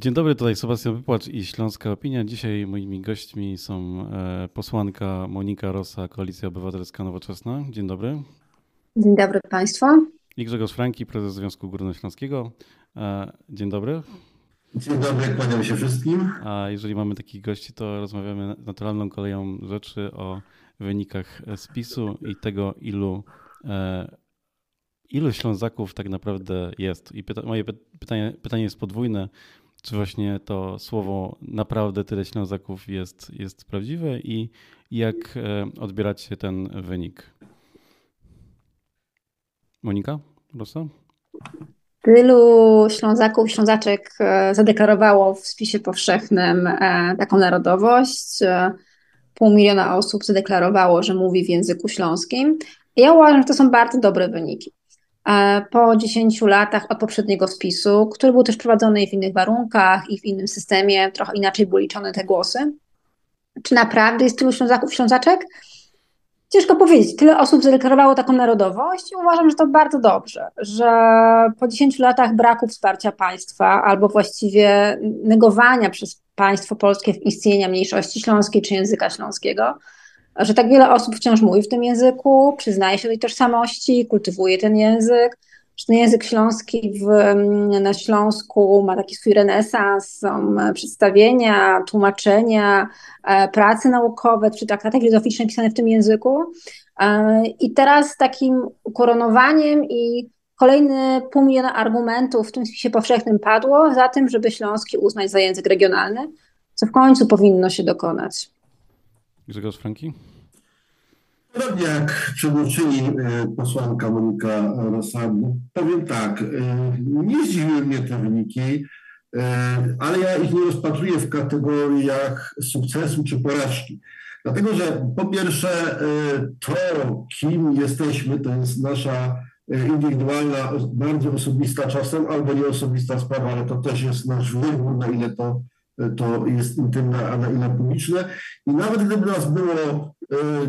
Dzień dobry, tutaj Sebastian Wypłacz i Śląska Opinia. Dzisiaj moimi gośćmi są e, posłanka Monika Rosa, Koalicja Obywatelska Nowoczesna. Dzień dobry. Dzień dobry Państwu. I Grzegorz Franki, prezes Związku Górnośląskiego. E, dzień dobry. Dzień dobry, kłaniam się wszystkim. A jeżeli mamy takich gości, to rozmawiamy naturalną koleją rzeczy o wynikach spisu i tego, ilu, e, ilu Ślązaków tak naprawdę jest. I pyta, moje pytanie, pytanie jest podwójne. Czy właśnie to słowo naprawdę tyle Ślązaków jest, jest prawdziwe i jak e, odbieracie ten wynik? Monika Rosa? Tylu Ślązaków, Ślązaczek e, zadeklarowało w spisie powszechnym e, taką narodowość. Pół miliona osób zadeklarowało, że mówi w języku śląskim. Ja uważam, że to są bardzo dobre wyniki. E, po 10 latach od poprzedniego spisu, który był też prowadzony w innych warunkach i w innym systemie, trochę inaczej były liczone te głosy. Czy naprawdę jest tylu Ślązaków, Ślązaczek? Ciężko powiedzieć. Tyle osób zadeklarowało taką narodowość i uważam, że to bardzo dobrze, że po 10 latach braku wsparcia państwa albo właściwie negowania przez państwo polskie istnienia mniejszości śląskiej czy języka śląskiego, że tak wiele osób wciąż mówi w tym języku, przyznaje się do tej tożsamości, kultywuje ten język, że ten język śląski w, mm, na Śląsku ma taki swój renesans, są przedstawienia, tłumaczenia, e, prace naukowe czy traktaty filozoficzne pisane w tym języku. E, I teraz takim ukoronowaniem i kolejny pół miliona argumentów w tym spisie powszechnym padło za tym, żeby śląski uznać za język regionalny, co w końcu powinno się dokonać. Grzegorz Franki? Podobnie jak przedmówczyni e, posłanka Monika Rosabu, powiem tak, e, nie zdziwiły mnie te wyniki, e, ale ja ich nie rozpatruję w kategoriach sukcesu czy porażki. Dlatego, że po pierwsze to, kim jesteśmy, to jest nasza indywidualna, bardzo osobista czasem albo nieosobista sprawa, ale to też jest nasz wybór, na ile to to jest intymne, a na ile publiczne. I nawet gdyby nas było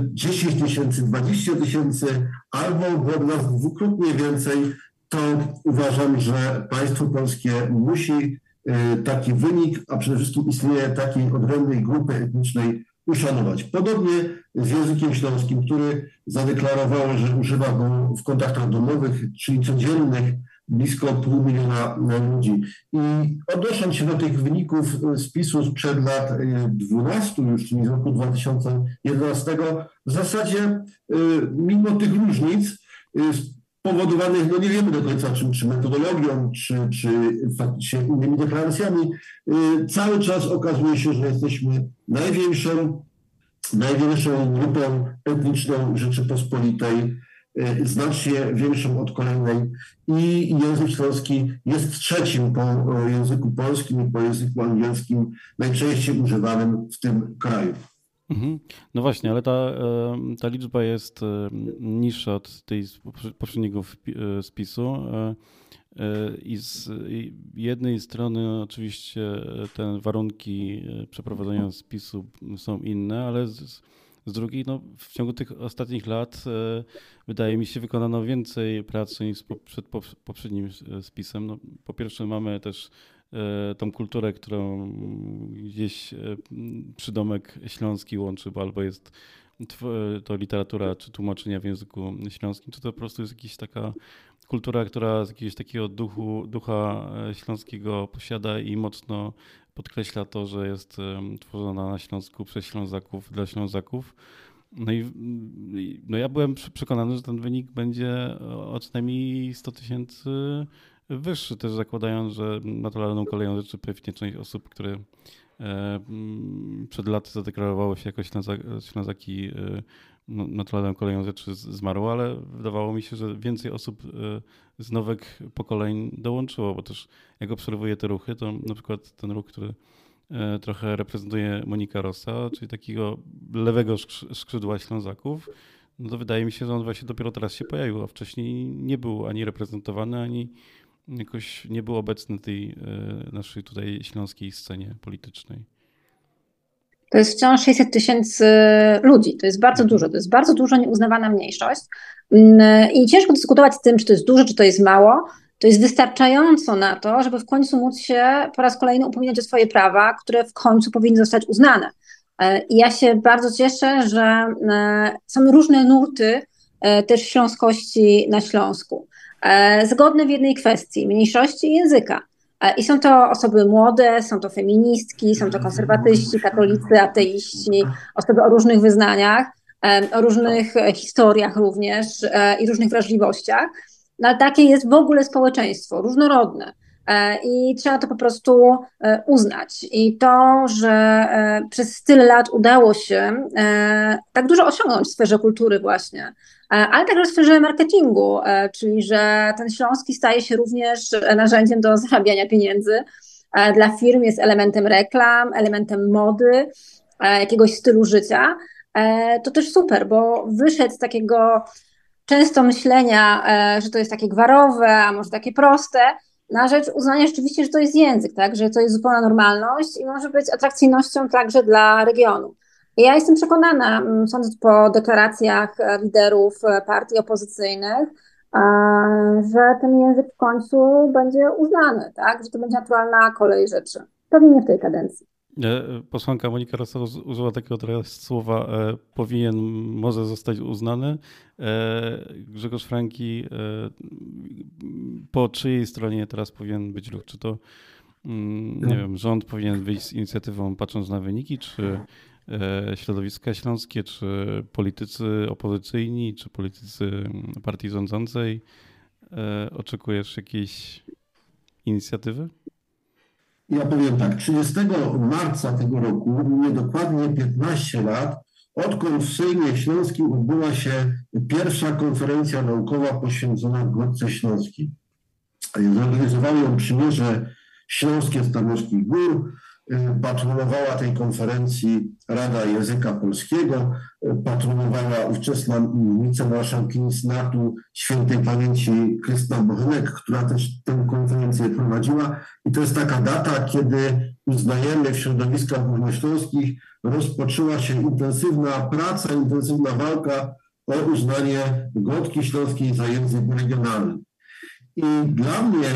10 e, tysięcy, 20 tysięcy, albo byłoby nas dwukrotnie więcej, to uważam, że państwo polskie musi e, taki wynik, a przede wszystkim istnienie takiej odrębnej grupy etnicznej uszanować. Podobnie z językiem śląskim, który zadeklarowało, że używa go w kontaktach domowych, czyli codziennych, blisko pół miliona ludzi. I odnosząc się do tych wyników spisu sprzed lat 12 y, już, czyli z roku 2011, w zasadzie y, mimo tych różnic powodowanych, no nie wiemy do końca, czy, czy metodologią, czy, czy faktycznie innymi deklaracjami, cały czas okazuje się, że jesteśmy największą, największą grupą etniczną Rzeczypospolitej znacznie większą od kolejnej i język śląski jest trzecim po języku polskim i po języku angielskim najczęściej używanym w tym kraju. Mhm. No właśnie, ale ta, ta liczba jest niższa od tej poprzedniego e, spisu. E, e, I z jednej strony oczywiście te warunki przeprowadzenia spisu są inne, ale z, z drugiej, no, w ciągu tych ostatnich lat e, wydaje mi się wykonano więcej pracy niż przed poprzednim e, spisem. No, po pierwsze mamy też e, tą kulturę, którą gdzieś przydomek śląski łączy, bo albo jest to literatura czy tłumaczenia w języku śląskim, to to po prostu jest jakaś taka kultura, która z jakiegoś takiego duchu, ducha śląskiego posiada i mocno podkreśla to, że jest tworzona na Śląsku przez Ślązaków dla Ślązaków. No i no ja byłem przekonany, że ten wynik będzie o co najmniej 100 tysięcy wyższy, też zakładając, że naturalną koleją rzeczy pewnie część osób, które przed laty zadeklarowały się jako Ślązaki e, naturalną koleją rzeczy zmarło, ale wydawało mi się, że więcej osób e, z nowych pokoleń dołączyło, bo też jak obserwuję te ruchy, to na przykład ten ruch, który e, trochę reprezentuje Monika Rosa, czyli takiego lewego skrzydła Ślązaków, no to wydaje mi się, że on właśnie dopiero teraz się pojawił, a wcześniej nie był ani reprezentowany, ani jakoś nie był obecny tej e, naszej tutaj śląskiej scenie politycznej. To jest wciąż 600 tysięcy ludzi. To jest bardzo dużo. To jest bardzo dużo nieuznawana mniejszość. Mm, I ciężko dyskutować z tym, czy to jest dużo, czy to jest mało. to jest wystarczająco na to, żeby w końcu móc się po raz kolejny upominać o swoje prawa, które w końcu powinny zostać uznane. I ja się bardzo cieszę, że są różne nurty też śląskości na Śląsku. Zgodne w jednej kwestii mniejszości języka. I są to osoby młode, są to feministki, są to konserwatyści, katolicy, ateiści, osoby o różnych wyznaniach, o różnych historiach również e, i różnych wrażliwościach. No, ale takie jest w ogóle społeczeństwo, różnorodne. E, I trzeba to po prostu e, uznać. I to, że przez tyle lat udało się tak dużo osiągnąć w sferze kultury, właśnie, ale także w sferze marketingu, czyli że ten śląski staje się również narzędziem do zarabiania pieniędzy dla firm, jest elementem reklam, elementem mody, jakiegoś stylu życia. To też super, bo wyszedł z takiego często myślenia, że to jest takie gwarowe, a może takie proste, na rzecz uznania rzeczywiście, że to jest język, tak? że to jest zupełna normalność i może być atrakcyjnością także dla regionu. Ja jestem przekonana, mm, sądząc po deklaracjach e, liderów e, partii opozycyjnych, e, że ten język w końcu będzie uznany, tak? że to będzie naturalna kolej rzeczy. Pewnie nie w tej kadencji. Posłanka Monika Rosowa użyła takiego teraz słowa powinien, może zostać uznany. Grzegorz Franki po czyjej stronie teraz powinien być ruch? Czy to mm, nie wiem, rząd powinien wyjść z inicjatywą patrząc na wyniki, czy E, środowiska śląskie, czy politycy opozycyjni, czy politycy partii rządzącej. E, oczekujesz jakiejś inicjatywy? Ja powiem tak, 30 marca tego roku, minie dokładnie 15 lat, odkąd w Sejmie Śląskim odbyła się pierwsza konferencja naukowa poświęcona Górce Śląskiej. Zorganizowało ją przymierze Śląskie Stanowskich Gór, Y, patronowała tej konferencji Rada Języka Polskiego, y, patronowała ówczesna wicemarszałkini Senatu świętej pamięci Krystyna Bochenek, która też tę konferencję prowadziła. I to jest taka data, kiedy uznajemy w środowiskach górnośląskich rozpoczęła się intensywna praca, intensywna walka o uznanie Gotki Śląskiej za język regionalny. I dla mnie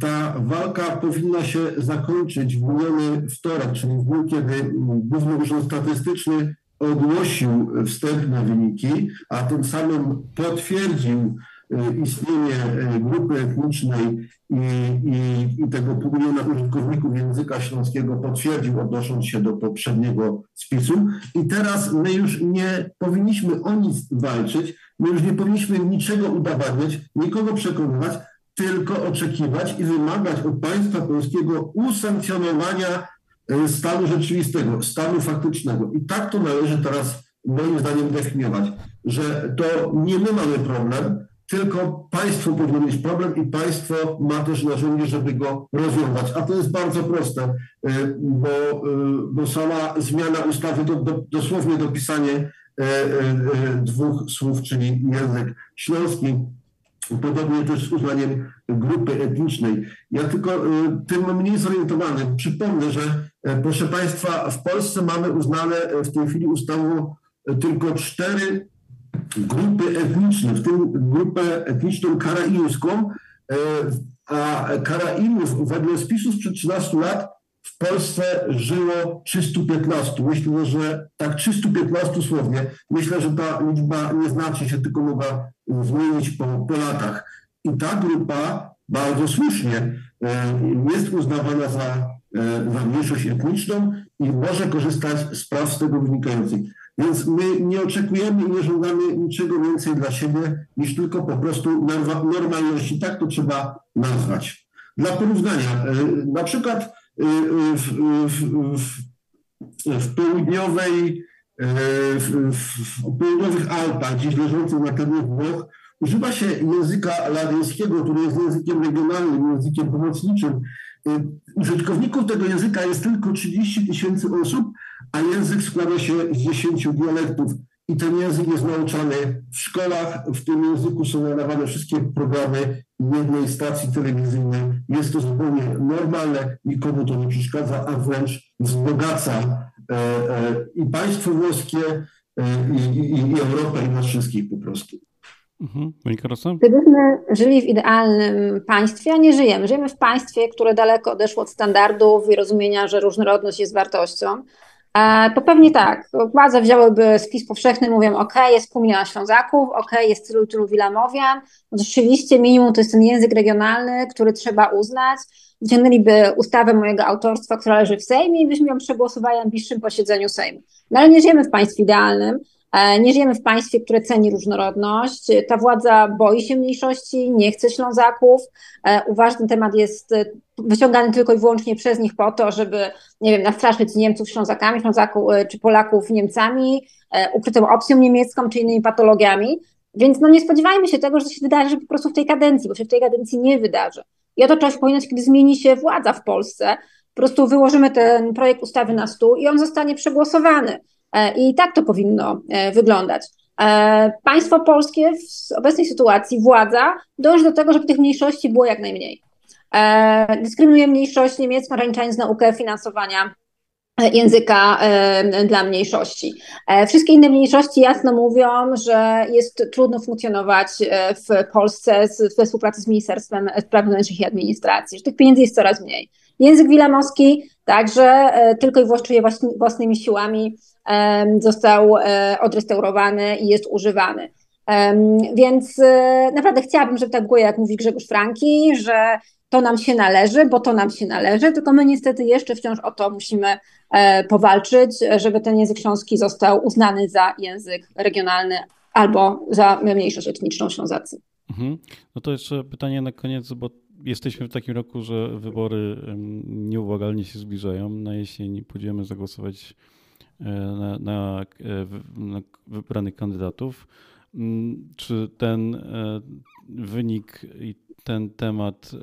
ta walka powinna się zakończyć. W miniony wtorek, czyli w dniu, kiedy Główny Urząd Statystyczny ogłosił wstępne wyniki, a tym samym potwierdził y, istnienie y, grupy etnicznej i, i, i tego pół miliona użytkowników języka śląskiego potwierdził, odnosząc się do poprzedniego spisu. I teraz my już nie powinniśmy o nic walczyć, my już nie powinniśmy niczego udowadniać, nikogo przekonywać, tylko oczekiwać i wymagać od państwa polskiego usankcjonowania e, stanu rzeczywistego, stanu faktycznego. I tak to należy teraz moim zdaniem definiować, że to nie my mamy problem, tylko państwo powinno mieć problem i państwo ma też narzędzie, żeby go rozwiązać. A to jest bardzo proste, e, bo, e, bo sama zmiana ustawy, to do, dosłownie dopisanie dwóch słów, czyli język śląski, Podobnie też z uznaniem grupy etnicznej. Ja tylko y, tym mniej zorientowany. Przypomnę, że e, proszę Państwa, w Polsce mamy uznane e, w tej chwili ustawą e, tylko cztery grupy etniczne, w tym grupę etniczną karaimską, a Karaimów wedle spisu sprzed 13 lat w Polsce żyło 315. Myślę, że tak 315 słownie. Myślę, że ta liczba nie znaczy się, tylko mogła zmienić po, po latach. I ta grupa bardzo słusznie e, jest uznawana za, e, za mniejszość etniczną i może korzystać z praw z tego wynikających. Więc my nie oczekujemy i nie żądamy niczego więcej dla siebie niż tylko po prostu normalności. Tak to trzeba nazwać. Dla porównania, e, na przykład w, w, w, w południowej, w, w, południowych Alpach, gdzieś leżących na terenie Włoch, używa się języka ladyjskiego, który jest językiem regionalnym, językiem pomocniczym. Użytkowników tego języka jest tylko 30 tysięcy osób, a język składa się z 10 dialektów i ten język jest nauczany w szkołach. W tym języku są nadawane wszystkie programy jednej stacji telewizyjnej. Jest to zupełnie normalne, nikomu to nie przeszkadza, a wręcz wzbogaca e, e, i państwo włoskie, e, i, i, i Europę, i nas wszystkich po prostu. Mhm. Gdybyśmy żyli w idealnym państwie, a nie żyjemy, żyjemy w państwie, które daleko odeszło od standardów i rozumienia, że różnorodność jest wartością, to pewnie tak. Władze wzięłyby spis powszechny, mówią, ok, jest pół miliona Ślązaków, ok, jest tylu tylu Wilamowian. No rzeczywiście minimum to jest ten język regionalny, który trzeba uznać. Wyciągnęliby ustawę mojego autorstwa, która leży w Sejmie i byśmy ją przegłosowali na najbliższym posiedzeniu Sejmu. No ale nie żyjemy w państwie idealnym. E, nie żyjemy w państwie, które ceni różnorodność. Ta władza boi się mniejszości, nie chce Ślązaków. E, ten temat jest e, wyciągany tylko i wyłącznie przez nich po to, żeby, nie wiem, nastraszyć Niemców Ślązakami, Ślązaków czy Polaków Niemcami, ukrytą opcją niemiecką czy innymi patologiami. Więc no nie spodziewajmy się tego, że się wydarzy po prostu w tej kadencji, bo się w tej kadencji nie wydarzy. I oto czas powinno kiedy zmieni się władza w Polsce. Po prostu wyłożymy ten projekt ustawy na stół i on zostanie przegłosowany. E, I tak to powinno e, wyglądać. E, państwo polskie w obecnej sytuacji, władza, dąży do tego, żeby tych mniejszości było jak najmniej. Dyskryminuje mniejszość niemiecką, ograniczając naukę finansowania języka dla mniejszości. Wszystkie inne mniejszości jasno mówią, że jest trudno funkcjonować w Polsce we współpracy z Ministerstwem Spraw Wewnętrznych i Administracji, że tych pieniędzy jest coraz mniej. Język wilamowski także tylko i wyłącznie własnymi siłami został e, odrestaurowany i jest używany. Więc e, naprawdę chciałabym, żeby tak było, jak mówi Grzegorz Franki, że to nam się należy, bo to nam się należy, tylko my niestety jeszcze wciąż o to musimy e, powalczyć, żeby ten język śląski został uznany za język regionalny albo za mniejszość etniczną Ślązacy. Mhm. No to jeszcze pytanie na koniec, bo jesteśmy w takim roku, że wybory nieubłagalnie się zbliżają. Na jesień pójdziemy zagłosować na, na, na wybranych kandydatów. Mm, czy ten e, wynik i ten temat e,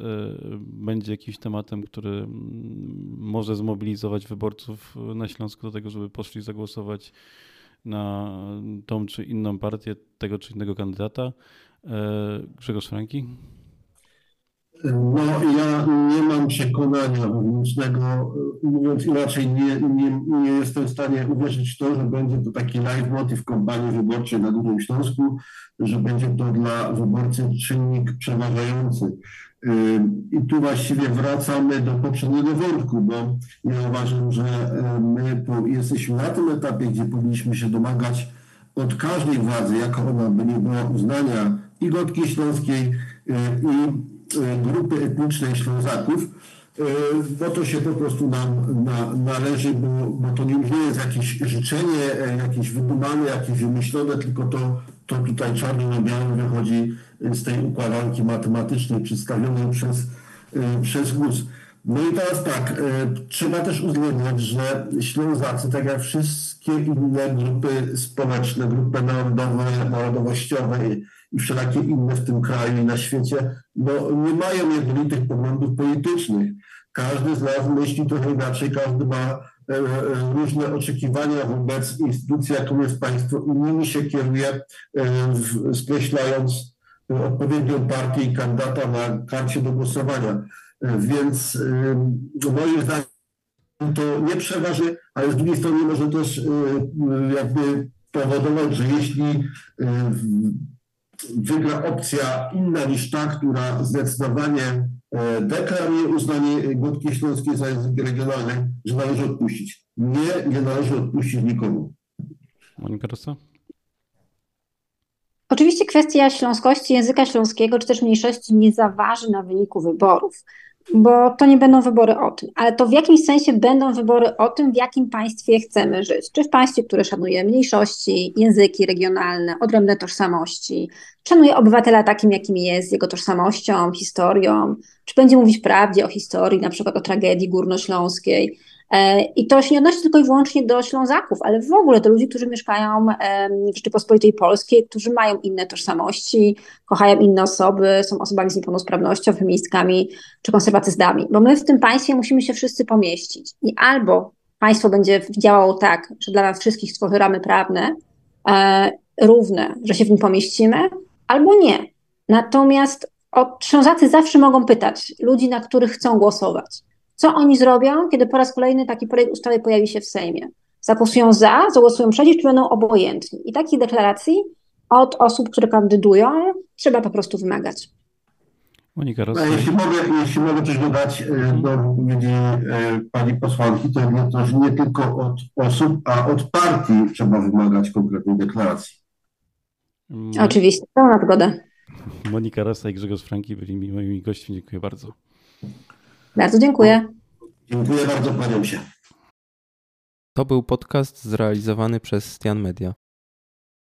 będzie jakimś tematem, który mm, może zmobilizować wyborców na Śląsku do tego, żeby poszli zagłosować na tą czy inną partię, tego czy innego kandydata? E, Grzegorz Franki? No, ja nie mam przekonania wewnętrznego, mówiąc inaczej, nie, nie, nie jestem w stanie uwierzyć w to, że będzie to taki leitmotiv kampanii wyborczej na Dużym Śląsku, że będzie to dla wyborcy czynnik przeważający. I tu właściwie wracamy do poprzedniego wątku, bo ja uważam, że my jesteśmy na tym etapie, gdzie powinniśmy się domagać od każdej władzy, jaka ona by nie była uznania i Gotki Śląskiej, i E, grupy etnicznej Ślązaków, e, bo to się po prostu nam na, należy, bo, bo to nie jest jakieś życzenie, e, jakieś wydumane, jakieś wymyślone, tylko to, to tutaj czarno na białym wychodzi z tej układanki matematycznej przedstawionej przez, przez GUS. No i teraz tak, trzeba też uwzględniać, że Ślązacy, tak jak wszystkie inne grupy społeczne, grupy narodowe, narodowościowe, i wszelakie inne w tym kraju i na świecie, no, nie mają jednolitych poglądów politycznych. Każdy z nas myśli trochę inaczej, każdy ma e, e, różne oczekiwania wobec instytucji, jaką jest państwo i nimi się kieruje, e, skreślając odpowiednią partię i kandydata na karcie do głosowania. Więc moim zdaniem to nie przeważy, ale z drugiej strony może też jakby powodować, że jeśli wygra opcja inna niż ta, która zdecydowanie e, deklaruje uznanie Górki Śląskiej za język regionalny, że należy odpuścić. Nie, nie należy odpuścić nikomu. Monika Rosa? Oczywiście kwestia śląskości języka śląskiego, czy też mniejszości nie zaważy na wyniku wyborów bo to nie będą wybory o tym, ale to w jakimś sensie będą wybory o tym, w jakim państwie chcemy żyć. Czy w państwie, które szanuje mniejszości, języki regionalne, odrębne tożsamości, szanuje obywatela takim, jakim jest, jego tożsamością, historią, czy będzie mówić prawdzie o historii, na przykład o tragedii górnośląskiej, I to się nie odnosi tylko i wyłącznie do Ślązaków, ale w ogóle do ludzi, którzy mieszkają w Rzeczypospolitej Polskiej, którzy mają inne tożsamości, kochają inne osoby, są osobami z niepełnosprawnością, feministkami czy konserwatystami. Bo my w tym państwie musimy się wszyscy pomieścić. I albo państwo będzie działało tak, że dla nas wszystkich stworzy ramy prawne e, równe, że się w nim pomieścimy, albo nie. Natomiast Ślązacy zawsze mogą pytać ludzi, na których chcą głosować. Co oni zrobią, kiedy po raz kolejny taki projekt ustawy pojawi się w Sejmie? Zagłosują za, zagłosują przeciw, czy będą obojętni? I takich deklaracji od osób, które kandydują, trzeba po prostu wymagać. Monika No, Rosy. jeśli mogę, jeśli mogę coś dodać e, do wypowiedzi e, pani posłanki, to nie, to nie tylko od osób, a od partii trzeba wymagać konkretnej deklaracji. Mo- Oczywiście, pełna zgoda. Monika Rosa i Grzegorz Franki byli moimi gośćmi. Dziękuję bardzo. Bardzo dziękuję. Dziękuję bardzo, kłaniam się. To był podcast zrealizowany przez Stian Media.